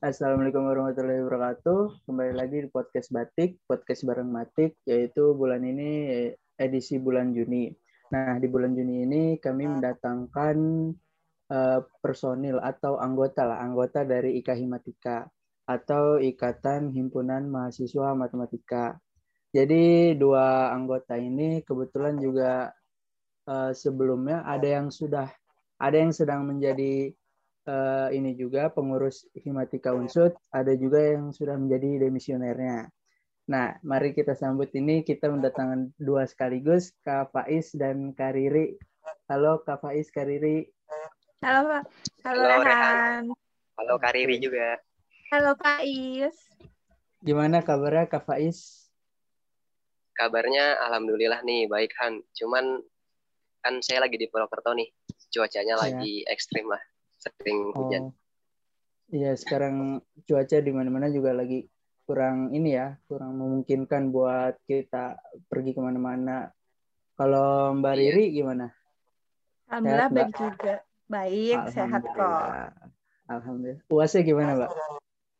Assalamualaikum warahmatullahi wabarakatuh. Kembali lagi di podcast Batik, podcast bareng Batik, yaitu bulan ini edisi bulan Juni. Nah, di bulan Juni ini kami mendatangkan uh, personil atau anggota lah, anggota dari IKA Himatika atau Ikatan Himpunan Mahasiswa Matematika. Jadi dua anggota ini kebetulan juga uh, sebelumnya ada yang sudah ada yang sedang menjadi uh, ini juga pengurus Himatika Unsut, ada juga yang sudah menjadi demisionernya. Nah, mari kita sambut ini kita mendatangkan dua sekaligus, Kak Faiz dan Kak Riri. Halo Kak Faiz, Kak Riri. Halo Pak. Halo, Halo Rehan. Halo Kak Riri juga. Halo Faiz. Gimana kabarnya Kak Faiz? Kabarnya alhamdulillah nih baik Han. Cuman kan saya lagi di Purwokerto nih. Cuacanya ya. lagi ekstrim lah sering hujan. Oh. Iya, sekarang cuaca di mana-mana juga lagi kurang ini ya, kurang memungkinkan buat kita pergi ke mana-mana. Kalau Mbak iya. Riri gimana? Alhamdulillah sehat, baik juga. Baik, sehat kok. Alhamdulillah. Uasnya gimana, Mbak?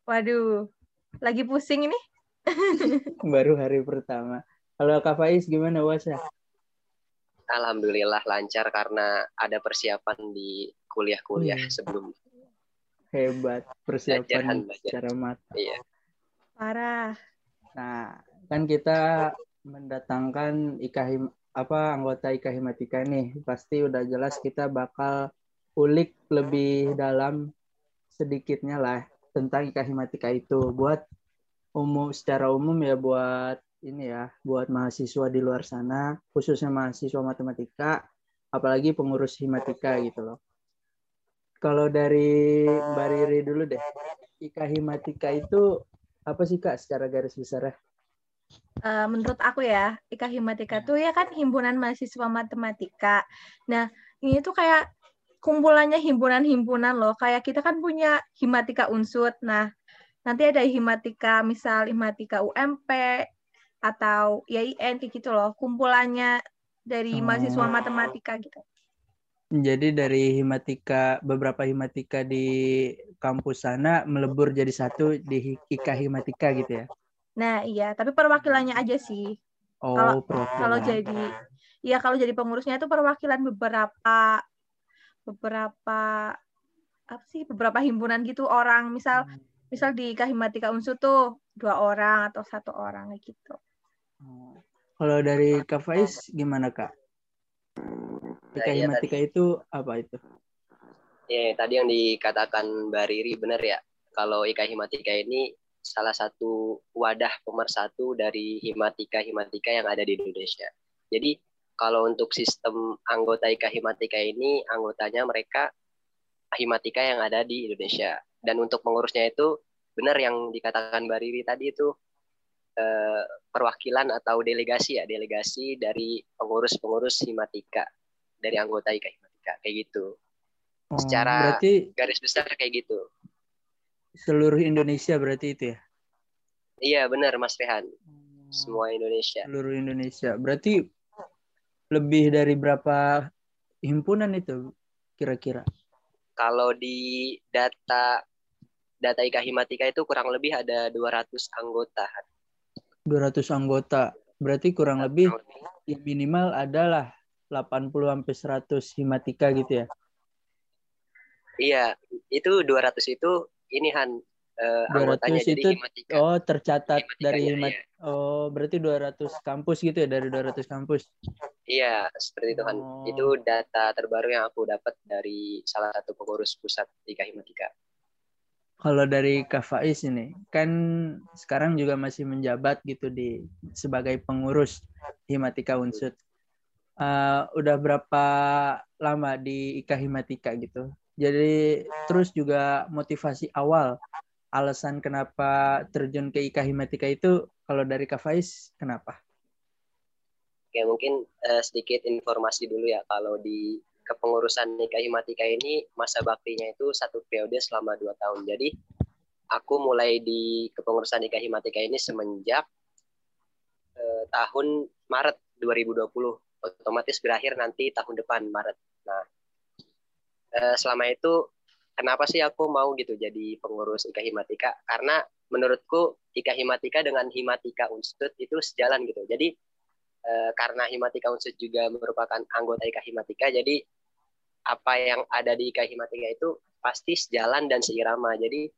Waduh, lagi pusing ini. Baru hari pertama. Kalau Kak Faiz gimana uasnya? Alhamdulillah lancar karena ada persiapan di kuliah-kuliah hmm. sebelum. Hebat persiapan secara matang. Iya. Parah. Nah, kan kita mendatangkan IKA apa anggota IKA Himatika nih. Pasti udah jelas kita bakal ulik lebih dalam sedikitnya lah tentang IKA Himatika itu buat umum secara umum ya buat ini ya buat mahasiswa di luar sana khususnya mahasiswa matematika apalagi pengurus himatika gitu loh kalau dari Mbak Riri dulu deh Ika himatika itu apa sih kak secara garis besar Uh, menurut aku ya, Ika Himatika tuh ya kan himpunan mahasiswa matematika. Nah, ini tuh kayak kumpulannya himpunan-himpunan loh. Kayak kita kan punya Himatika Unsut. Nah, nanti ada Himatika, misal Himatika UMP, atau IAIN kayak gitu loh kumpulannya dari oh. mahasiswa matematika gitu. Jadi dari himatika beberapa himatika di kampus sana melebur jadi satu di IKA himatika gitu ya. Nah, iya, tapi perwakilannya aja sih. Oh, kalau kalau jadi ya kalau jadi pengurusnya itu perwakilan beberapa beberapa apa sih beberapa himpunan gitu orang misal hmm. misal di Kahimatika Unsur tuh dua orang atau satu orang gitu. Kalau dari Kak Faiz gimana Kak? Ika ya, ya, itu apa itu? Ya, tadi yang dikatakan Mbak Riri benar ya. Kalau Ika Himatika ini salah satu wadah pemersatu dari himatika-himatika yang ada di Indonesia. Jadi kalau untuk sistem anggota Ika Himatika ini, anggotanya mereka himatika yang ada di Indonesia. Dan untuk pengurusnya itu benar yang dikatakan Mbak Riri tadi itu Eh, perwakilan atau delegasi ya delegasi dari pengurus-pengurus himatika dari anggota IKA himatika kayak gitu. Oh, secara berarti garis besar kayak gitu. seluruh Indonesia berarti itu ya? Iya benar Mas Rehan. Oh, semua Indonesia. seluruh Indonesia. Berarti lebih dari berapa himpunan itu kira-kira? Kalau di data data IKA Himatika itu kurang lebih ada 200 anggota. 200 anggota. Berarti kurang lebih. ya minimal adalah 80 sampai 100 himatika gitu ya. Iya, itu 200 itu ini Han uh, anggotanya itu, jadi himatika. Oh, tercatat dari himat iya. Oh, berarti 200 kampus gitu ya dari 200 kampus. Iya, seperti itu Han. Oh. Itu data terbaru yang aku dapat dari salah satu pengurus pusat Tiga Himatika kalau dari Kak Faiz ini kan sekarang juga masih menjabat gitu di sebagai pengurus Himatika Unsut. Uh, udah berapa lama di IKA Himatika gitu. Jadi terus juga motivasi awal alasan kenapa terjun ke IKA Himatika itu kalau dari Kak Faiz kenapa? Oke, mungkin uh, sedikit informasi dulu ya kalau di kepengurusan nikah himatika ini masa baktinya itu satu periode selama dua tahun. Jadi aku mulai di kepengurusan nikah himatika ini semenjak eh, tahun Maret 2020. Otomatis berakhir nanti tahun depan Maret. Nah, eh, selama itu kenapa sih aku mau gitu jadi pengurus IKA Himatika? Karena menurutku IKA Himatika dengan Himatika Unsut itu sejalan gitu. Jadi eh, karena Himatika Unsut juga merupakan anggota IKA Himatika jadi apa yang ada di IKA Himatika itu pasti sejalan dan seirama. Jadi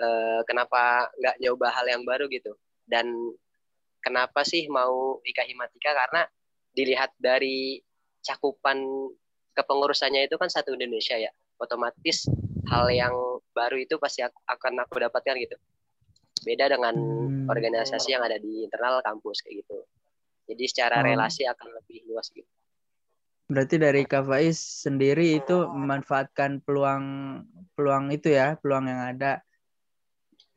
eh, kenapa nggak nyoba hal yang baru gitu? Dan kenapa sih mau IKA Himatika? Karena dilihat dari cakupan kepengurusannya itu kan satu Indonesia ya otomatis hal yang baru itu pasti aku, akan aku dapatkan gitu beda dengan hmm. organisasi yang ada di internal kampus kayak gitu jadi secara oh. relasi akan lebih luas gitu berarti dari Kak Faiz sendiri itu memanfaatkan peluang peluang itu ya peluang yang ada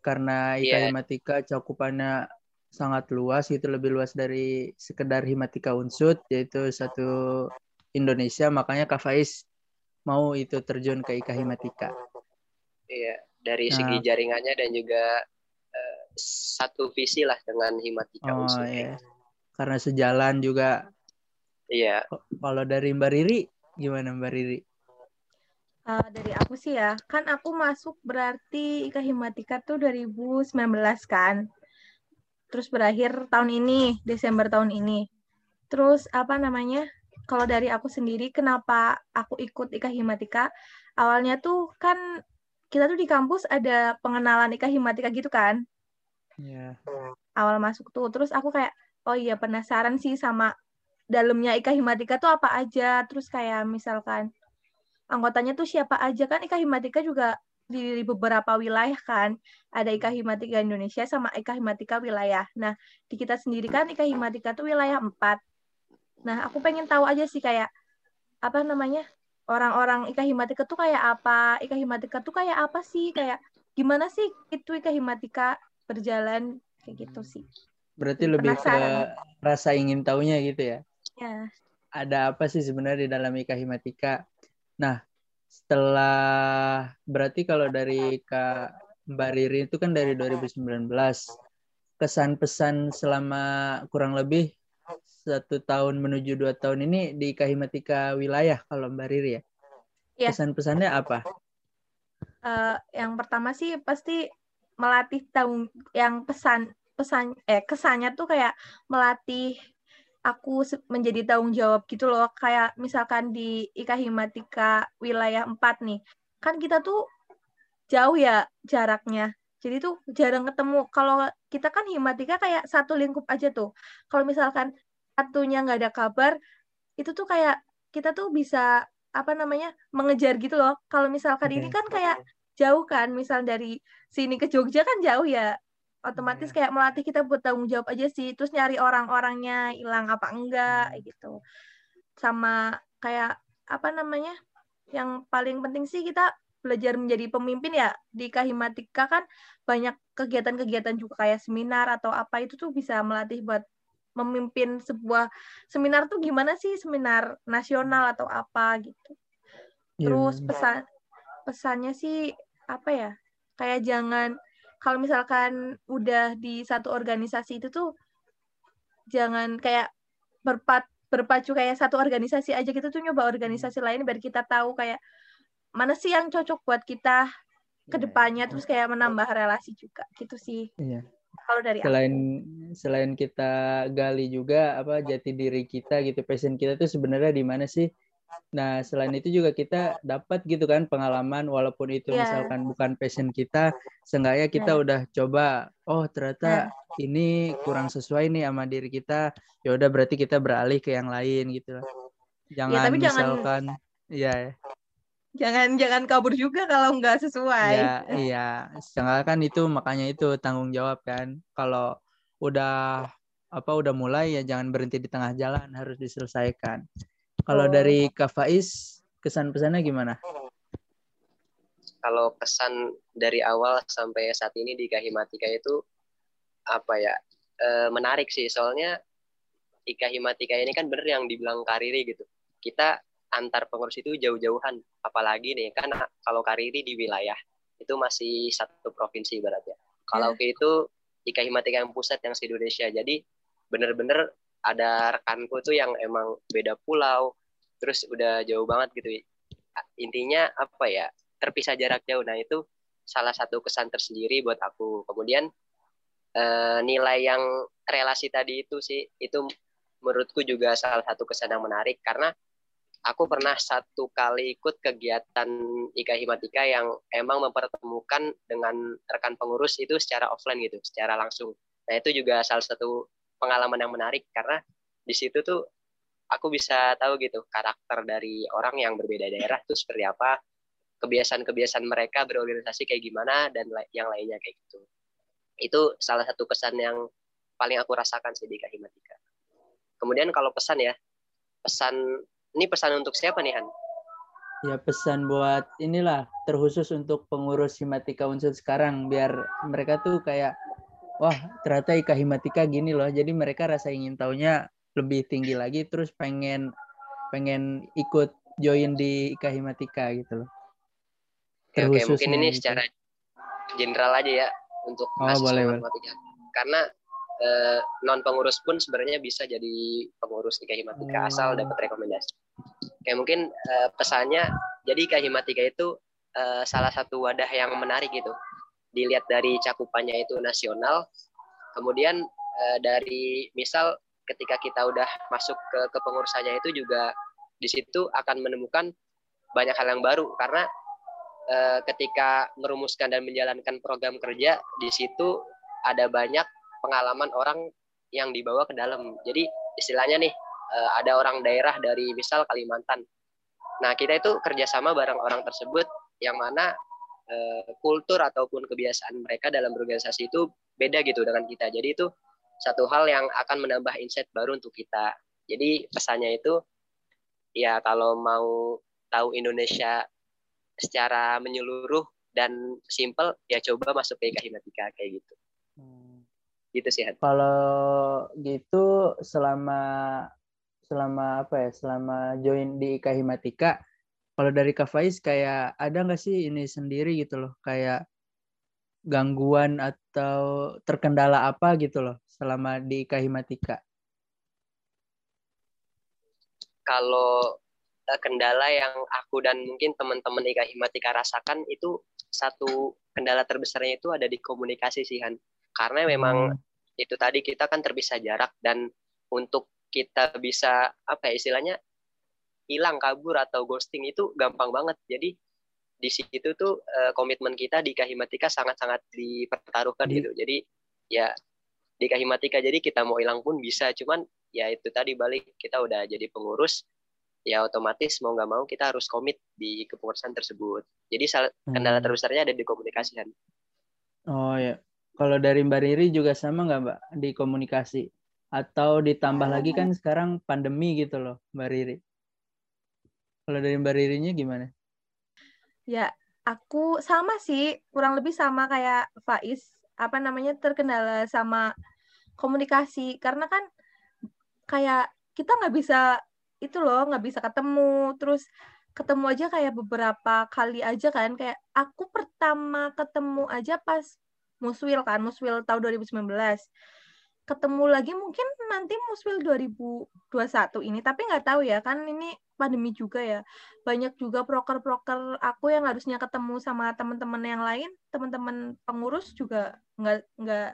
karena IKA yeah. Himatika cakupannya sangat luas itu lebih luas dari sekedar Himatika Unsut yaitu satu Indonesia makanya Kak Faiz mau itu terjun ke IKA Himatika. Iya, dari nah. segi jaringannya dan juga uh, satu visi lah dengan Himatika oh, Unsur. Iya. Karena sejalan juga. Iya. Kalau dari Mbak Riri gimana Mbak Riri? Uh, dari aku sih ya, kan aku masuk berarti IKA Himatika tuh 2019 kan. Terus berakhir tahun ini, Desember tahun ini. Terus apa namanya? kalau dari aku sendiri kenapa aku ikut Ika Himatika awalnya tuh kan kita tuh di kampus ada pengenalan Ika Himatika gitu kan yeah. awal masuk tuh terus aku kayak oh iya penasaran sih sama dalamnya Ika Himatika tuh apa aja terus kayak misalkan anggotanya tuh siapa aja kan Ika Himatika juga di beberapa wilayah kan ada Ika Himatika Indonesia sama Ika Himatika wilayah. Nah di kita sendiri kan Ika Himatika tuh wilayah empat. Nah, aku pengen tahu aja sih kayak apa namanya orang-orang Ika Himatika tuh kayak apa, Ika Himatika tuh kayak apa sih, kayak gimana sih itu Ika Himatika berjalan kayak gitu sih. Berarti lebih Penasaran. ke rasa ingin tahunya gitu ya? Ya. Ada apa sih sebenarnya di dalam Ika Himatika? Nah, setelah berarti kalau dari Kak Mbak Riri itu kan dari 2019 kesan pesan selama kurang lebih satu tahun menuju dua tahun ini di Kahimatika wilayah kalau Mbak Riri ya. Yeah. Pesan-pesannya apa? Uh, yang pertama sih pasti melatih tahun yang pesan pesan eh kesannya tuh kayak melatih aku menjadi tanggung jawab gitu loh. Kayak misalkan di Ika Himatika wilayah 4 nih kan kita tuh jauh ya jaraknya. Jadi tuh jarang ketemu. Kalau kita kan Himatika kayak satu lingkup aja tuh. Kalau misalkan satunya nggak ada kabar itu tuh kayak kita tuh bisa apa namanya mengejar gitu loh. Kalau misalkan okay. ini kan kayak jauh kan. Misal dari sini ke Jogja kan jauh ya otomatis yeah. kayak melatih kita buat tanggung jawab aja sih terus nyari orang-orangnya hilang apa enggak hmm. gitu sama kayak apa namanya yang paling penting sih kita belajar menjadi pemimpin ya di Kahimatika kan banyak kegiatan-kegiatan juga kayak seminar atau apa itu tuh bisa melatih buat memimpin sebuah seminar tuh gimana sih seminar nasional atau apa gitu. Iya, Terus pesan pesannya sih apa ya? Kayak jangan kalau misalkan udah di satu organisasi itu tuh jangan kayak berpat berpacu kayak satu organisasi aja gitu tuh nyoba organisasi lain biar kita tahu kayak mana sih yang cocok buat kita ke iya, depannya terus kayak menambah relasi juga gitu sih. Iya. Kalau dari selain aku. selain kita gali juga apa jati diri kita gitu, passion kita tuh sebenarnya di mana sih? Nah, selain itu juga kita dapat gitu kan pengalaman walaupun itu yeah. misalkan bukan passion kita, seenggaknya kita yeah. udah coba, oh ternyata yeah. ini kurang sesuai nih sama diri kita. Ya udah berarti kita beralih ke yang lain gitu. Jangan ya, tapi misalkan jangan... ya jangan jangan kabur juga kalau nggak sesuai. Iya, iya. Setengah kan itu makanya itu tanggung jawab kan. Kalau udah apa udah mulai ya jangan berhenti di tengah jalan, harus diselesaikan. Kalau oh. dari Kak Faiz, kesan pesannya gimana? Kalau kesan dari awal sampai saat ini di Kahimatika itu apa ya? E, menarik sih soalnya Ika Himatika ini kan bener yang dibilang Kariri gitu. Kita antar pengurus itu jauh-jauhan. Apalagi nih kan kalau Kariri di wilayah itu masih satu provinsi berarti ya. Kalau yeah. itu Ika Himatika yang pusat yang se Indonesia. Jadi bener-bener ada rekanku tuh yang emang beda pulau, terus udah jauh banget gitu. Intinya apa ya? terpisah jarak jauh. Nah itu salah satu kesan tersendiri buat aku. Kemudian eh, nilai yang relasi tadi itu sih itu menurutku juga salah satu kesan yang menarik karena aku pernah satu kali ikut kegiatan Ika Himatika yang emang mempertemukan dengan rekan pengurus itu secara offline gitu, secara langsung. Nah itu juga salah satu pengalaman yang menarik karena di situ tuh aku bisa tahu gitu karakter dari orang yang berbeda daerah tuh seperti apa, kebiasaan-kebiasaan mereka berorganisasi kayak gimana dan yang lainnya kayak gitu. Itu salah satu kesan yang paling aku rasakan sih di Kahimatika. Kemudian kalau pesan ya, pesan ini pesan untuk siapa nih Han? Ya pesan buat inilah terkhusus untuk pengurus Himatika Unsur sekarang biar mereka tuh kayak wah ternyata Ika Himatika gini loh. Jadi mereka rasa ingin taunya lebih tinggi lagi terus pengen pengen ikut join di Ika Himatika gitu loh. Oke, oke, mungkin ini gitu. secara general aja ya untuk oh, boleh, matematika. Karena eh, non pengurus pun sebenarnya bisa jadi pengurus IKA Himatika hmm. asal dapat rekomendasi. Oke, mungkin eh, pesannya jadi IKA Himatika itu eh, salah satu wadah yang menarik gitu. Dilihat dari cakupannya itu nasional, kemudian eh, dari misal ketika kita udah masuk ke kepengurusannya itu juga di situ akan menemukan banyak hal yang baru karena Eh, ketika merumuskan dan menjalankan program kerja di situ ada banyak pengalaman orang yang dibawa ke dalam. Jadi istilahnya nih eh, ada orang daerah dari misal Kalimantan. Nah kita itu kerjasama bareng orang tersebut yang mana eh, kultur ataupun kebiasaan mereka dalam berorganisasi itu beda gitu dengan kita. Jadi itu satu hal yang akan menambah insight baru untuk kita. Jadi pesannya itu ya kalau mau tahu Indonesia secara menyeluruh dan simple ya coba masuk ke IKA Himatika kayak gitu. Hmm. Gitu sih. Kalau gitu selama selama apa ya selama join di IKA Himatika kalau dari Kak Faiz kayak ada nggak sih ini sendiri gitu loh kayak gangguan atau terkendala apa gitu loh selama di IKA Himatika? Kalau kendala yang aku dan mungkin teman-teman Ika Himatika rasakan itu satu kendala terbesarnya itu ada di komunikasi sih Han. Karena memang hmm. itu tadi kita kan terpisah jarak dan untuk kita bisa apa ya istilahnya hilang kabur atau ghosting itu gampang banget. Jadi di situ tuh uh, komitmen kita di Kahimatika sangat-sangat dipertaruhkan hmm. gitu. Jadi ya di Kahimatika jadi kita mau hilang pun bisa. Cuman ya itu tadi balik kita udah jadi pengurus ya otomatis mau nggak mau kita harus komit di kepengurusan tersebut. Jadi kendala hmm. terbesarnya ada di komunikasi kan. Oh ya, kalau dari Mbak Riri juga sama nggak Mbak di komunikasi? Atau ditambah oh. lagi kan sekarang pandemi gitu loh Mbak Riri. Kalau dari Mbak Ririnya gimana? Ya, aku sama sih, kurang lebih sama kayak Faiz. Apa namanya terkendala sama komunikasi. Karena kan kayak kita nggak bisa itu loh nggak bisa ketemu. Terus ketemu aja kayak beberapa kali aja kan. Kayak aku pertama ketemu aja pas muswil kan muswil tahun 2019 ketemu lagi mungkin nanti muswil 2021 ini. Tapi nggak tahu ya kan ini pandemi juga ya. Banyak juga proker-proker aku yang harusnya ketemu sama teman-teman yang lain teman-teman pengurus juga nggak nggak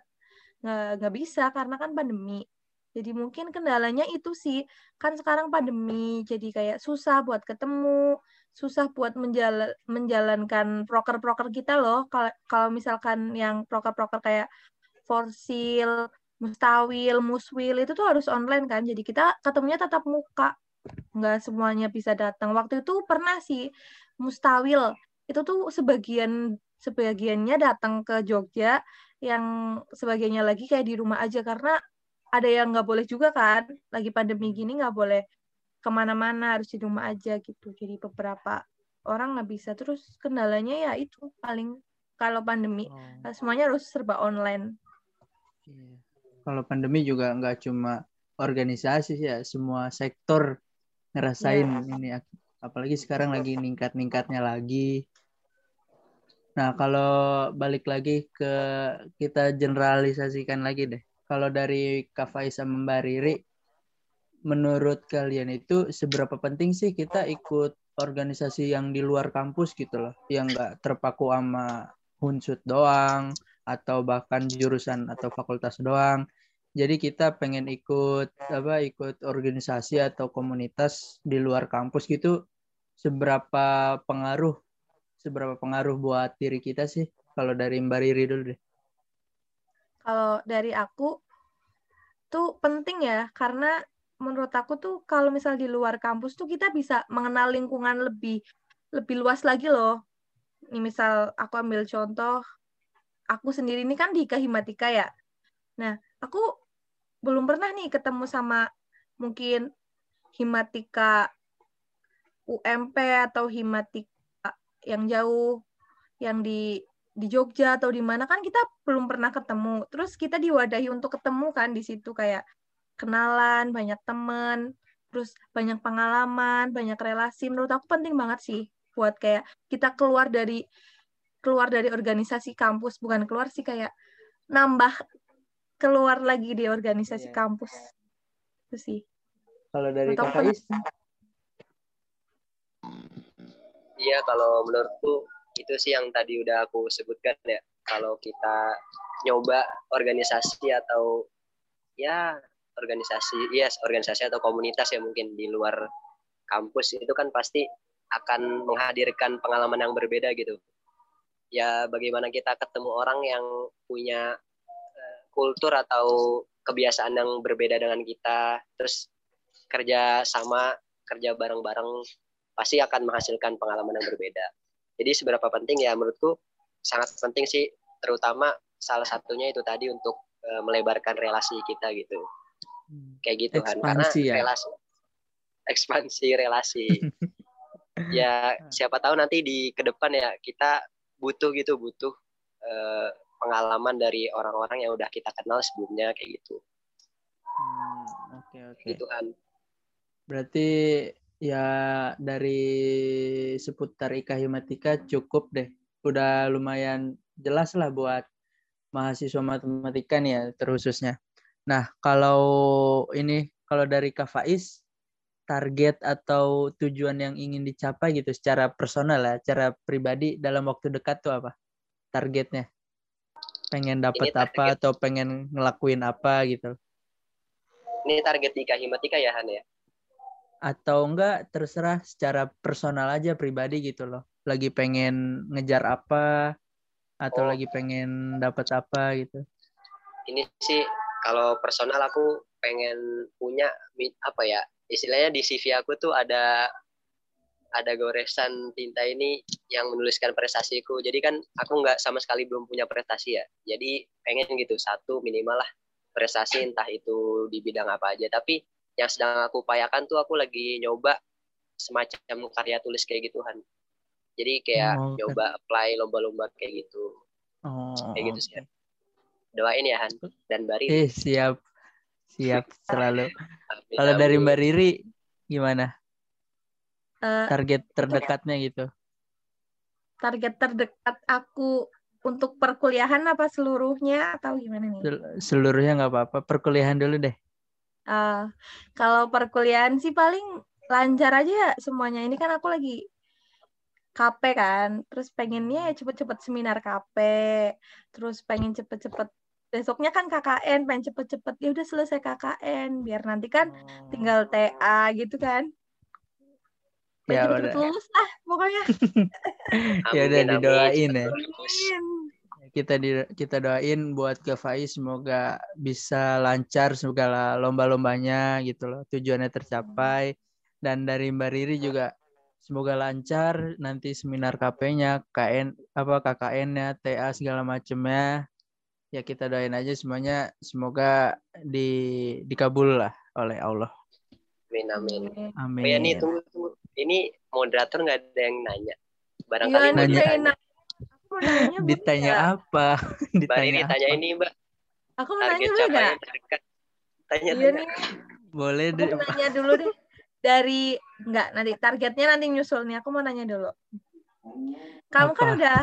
nggak bisa karena kan pandemi. Jadi mungkin kendalanya itu sih, kan sekarang pandemi, jadi kayak susah buat ketemu, susah buat menjala, menjalankan proker-proker kita loh. Kalau kalau misalkan yang proker-proker kayak forsil, mustawil, muswil itu tuh harus online kan. Jadi kita ketemunya tatap muka, nggak semuanya bisa datang. Waktu itu pernah sih mustawil itu tuh sebagian sebagiannya datang ke Jogja, yang sebagiannya lagi kayak di rumah aja karena ada yang nggak boleh juga kan lagi pandemi gini nggak boleh ke mana-mana harus di rumah aja gitu jadi beberapa orang nggak bisa terus kendalanya ya itu paling kalau pandemi oh. semuanya harus serba online. Kalau pandemi juga nggak cuma organisasi ya semua sektor ngerasain yeah. ini. Apalagi sekarang lagi ningkat-ningkatnya lagi. Nah, kalau balik lagi ke kita generalisasikan lagi deh. Kalau dari Kak Faiz sama Mbak Riri, menurut kalian itu seberapa penting sih kita ikut organisasi yang di luar kampus gitu loh, yang nggak terpaku sama hunsut doang atau bahkan jurusan atau fakultas doang. Jadi kita pengen ikut apa ikut organisasi atau komunitas di luar kampus gitu seberapa pengaruh seberapa pengaruh buat diri kita sih kalau dari Mbak Riri dulu deh. Kalau dari aku tuh penting ya karena menurut aku tuh kalau misal di luar kampus tuh kita bisa mengenal lingkungan lebih lebih luas lagi loh. Ini misal aku ambil contoh, aku sendiri ini kan di Kahimatika ya. Nah, aku belum pernah nih ketemu sama mungkin Himatika UMP atau Himatika yang jauh, yang di di Jogja atau di mana kan kita belum pernah ketemu. Terus kita diwadahi untuk ketemu kan di situ kayak kenalan, banyak teman, terus banyak pengalaman, banyak relasi. Menurut aku penting banget sih buat kayak kita keluar dari keluar dari organisasi kampus, bukan keluar sih kayak nambah keluar lagi di organisasi yeah. kampus. Itu sih. Kalau dari Kakak Iya, kalau menurutku itu sih yang tadi udah aku sebutkan ya. Kalau kita nyoba organisasi atau ya organisasi, yes, organisasi atau komunitas ya mungkin di luar kampus itu kan pasti akan menghadirkan pengalaman yang berbeda gitu. Ya bagaimana kita ketemu orang yang punya kultur atau kebiasaan yang berbeda dengan kita, terus kerja sama, kerja bareng-bareng pasti akan menghasilkan pengalaman yang berbeda. Jadi seberapa penting ya menurutku sangat penting sih terutama salah satunya itu tadi untuk uh, melebarkan relasi kita gitu. Kayak gitu kan karena ya? relasi ekspansi relasi ya siapa tahu nanti di ke depan ya kita butuh gitu butuh uh, pengalaman dari orang-orang yang udah kita kenal sebelumnya kayak gitu hmm, oke okay, oke okay. gitu kan berarti ya dari seputar Ika Himatika cukup deh udah lumayan jelas lah buat mahasiswa matematika nih ya terkhususnya Nah, kalau ini kalau dari Kak Faiz target atau tujuan yang ingin dicapai gitu secara personal ya, secara pribadi dalam waktu dekat tuh apa? Targetnya? Pengen dapat apa atau pengen ngelakuin apa gitu? Ini target di Kahimatika ya Han ya? Atau enggak terserah secara personal aja pribadi gitu loh. Lagi pengen ngejar apa atau oh. lagi pengen dapat apa gitu. Ini sih kalau personal aku pengen punya apa ya istilahnya di CV aku tuh ada ada goresan tinta ini yang menuliskan prestasiku jadi kan aku nggak sama sekali belum punya prestasi ya jadi pengen gitu satu minimal lah prestasi entah itu di bidang apa aja tapi yang sedang aku upayakan tuh aku lagi nyoba semacam karya tulis kayak gituan jadi kayak oh, okay. nyoba apply lomba-lomba kayak gitu oh, kayak gitu sih doain ya Han dan Mbak Riri. Eh, siap. Siap selalu. Kalau dari Mbak Riri gimana? Uh, target terdekatnya gitu. Target terdekat aku untuk perkuliahan apa seluruhnya atau gimana nih? Seluruhnya nggak apa-apa. Perkuliahan dulu deh. Uh, kalau perkuliahan sih paling lancar aja semuanya. Ini kan aku lagi KP kan, terus pengennya cepet-cepet seminar KP, terus pengen cepet-cepet besoknya kan KKN pengen cepet-cepet ya udah selesai KKN biar nanti kan oh. tinggal TA gitu kan ya cepet -cepet lulus lah pokoknya ya udah didoain ya kita di, kita doain buat ke Faiz semoga bisa lancar segala lomba-lombanya gitu loh tujuannya tercapai dan dari Mbak Riri juga semoga lancar nanti seminar KP-nya KN apa KKN-nya TA segala macamnya ya kita doain aja semuanya semoga di dikabul lah oleh Allah. Amin amin. Amin. Oh ya nih tunggu tunggu. Ini moderator nggak ada yang nanya. Barangkali ya, nanya. nanya. ditanya apa? ditanya ini tanya ini mbak. Aku mau nanya dulu nggak? Tanya iya tanya. Boleh deh. Aku nanya dulu deh. Dari nggak nanti targetnya nanti nyusul nih. Aku mau nanya dulu. Kamu kan apa? kan udah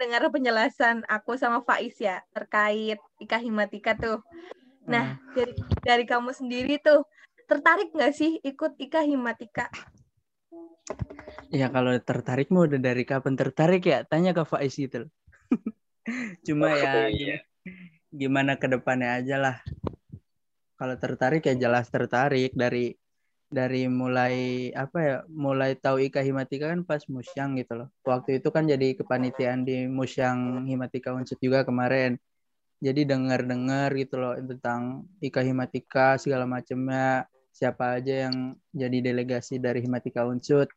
dengar penjelasan aku sama Faiz ya terkait Ika Himatika tuh. Nah, hmm. dari dari kamu sendiri tuh tertarik nggak sih ikut Ika Himatika? Ya kalau tertarik mau udah dari kapan tertarik ya? Tanya ke Faiz gitu. Cuma Oh, ya iya. gimana ke depannya aja lah. Kalau tertarik ya jelas tertarik dari dari mulai apa ya mulai tahu Ika Himatika kan pas musyang gitu loh. Waktu itu kan jadi kepanitiaan di musyang Himatika Unsut juga kemarin. Jadi dengar-dengar gitu loh tentang Ika Himatika segala macamnya siapa aja yang jadi delegasi dari Himatika Unsut.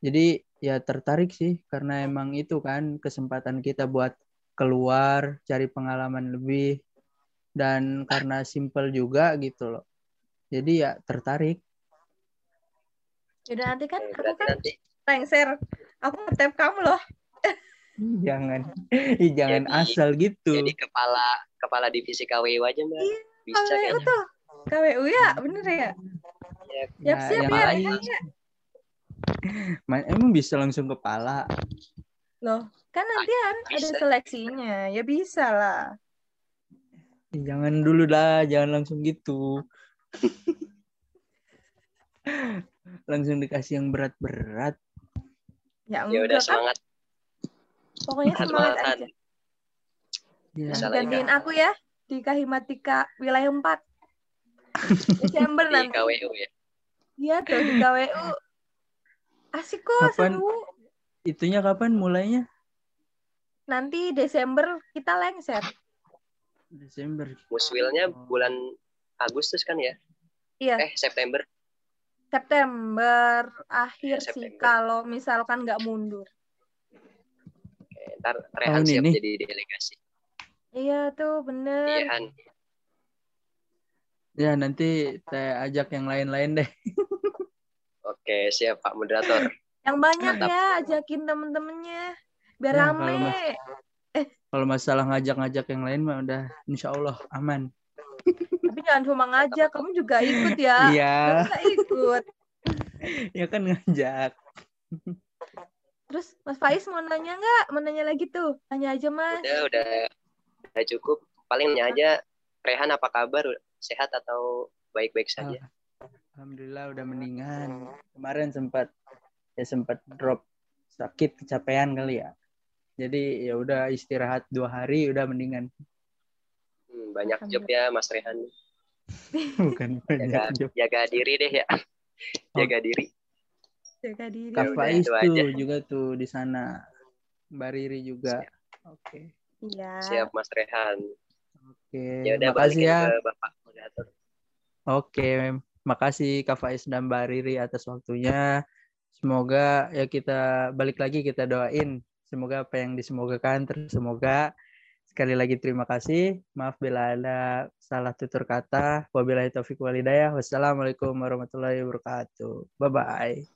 Jadi ya tertarik sih karena emang itu kan kesempatan kita buat keluar cari pengalaman lebih dan karena simple juga gitu loh. Jadi ya tertarik. Yaudah nanti kan aku kan lengser. Aku nge kamu loh. Jangan, Ih, jangan Jadi- asal gitu. jadi kepala kepala divisi KWU aja mbak. Iya, Bisa kayaknya. tuh. KWU ya, bener ya? Ya, Siap ya, ya. ma- emang bisa langsung kepala. Loh, kan nanti kan ada seleksinya. Ya bisa lah. Ih, Jangan dulu lah, jangan langsung gitu. langsung dikasih yang berat-berat. Ya ya udah kan? semangat Pokoknya semangat semangat. aja. Ya, Gantiin aku ya di Kahimatika wilayah 4. Desember di nanti. KWU ya. Iya tuh di KWU. Asik kok Kapan? seru. Itunya kapan mulainya? Nanti Desember kita lengser. Desember. Muswilnya bulan Agustus kan ya? Iya, Eh September. September akhir sih September. kalau misalkan nggak mundur. Oke, ntar Rehan Tahun siap ini? jadi delegasi. Iya tuh bener. Iya Han. Ya nanti saya ajak yang lain-lain deh. Oke siap Pak Moderator. Yang banyak Mantap. ya ajakin temen-temennya biar Ya, kalau rame. mas- Kalau masalah ngajak-ngajak yang lain mah udah insya Allah aman. Tapi jangan cuma ngajak, kamu juga ikut ya. Iya, Kamu nggak ikut. ya kan ngajak. Terus Mas Faiz mau nanya nggak? Mau nanya lagi tuh? Tanya aja Mas. Udah udah udah cukup. Paling nanya aja Rehan apa kabar? Sehat atau baik-baik saja? Alhamdulillah udah mendingan. Kemarin sempat ya sempat drop sakit kecapean kali ya. Jadi ya udah istirahat dua hari udah mendingan. Hmm, banyak job ya Mas Rehan. Bukan banyak Jaga, job. jaga diri deh ya. Jaga diri. Jaga diri. Faiz itu tuh aja. juga tuh di sana. Mbak Riri juga. Oke. Iya. Siap Mas Rehan. Oke. Ya udah Makasih ya. ke Bapak Moderator. Oke, makasih Kak Faiz dan Mbak Riri atas waktunya. Semoga ya kita balik lagi kita doain. Semoga apa yang disemogakan tersemoga. Sekali lagi terima kasih. Maaf bila ada salah tutur kata. Wabillahi taufiq walhidayah. Wassalamualaikum warahmatullahi wabarakatuh. Bye bye.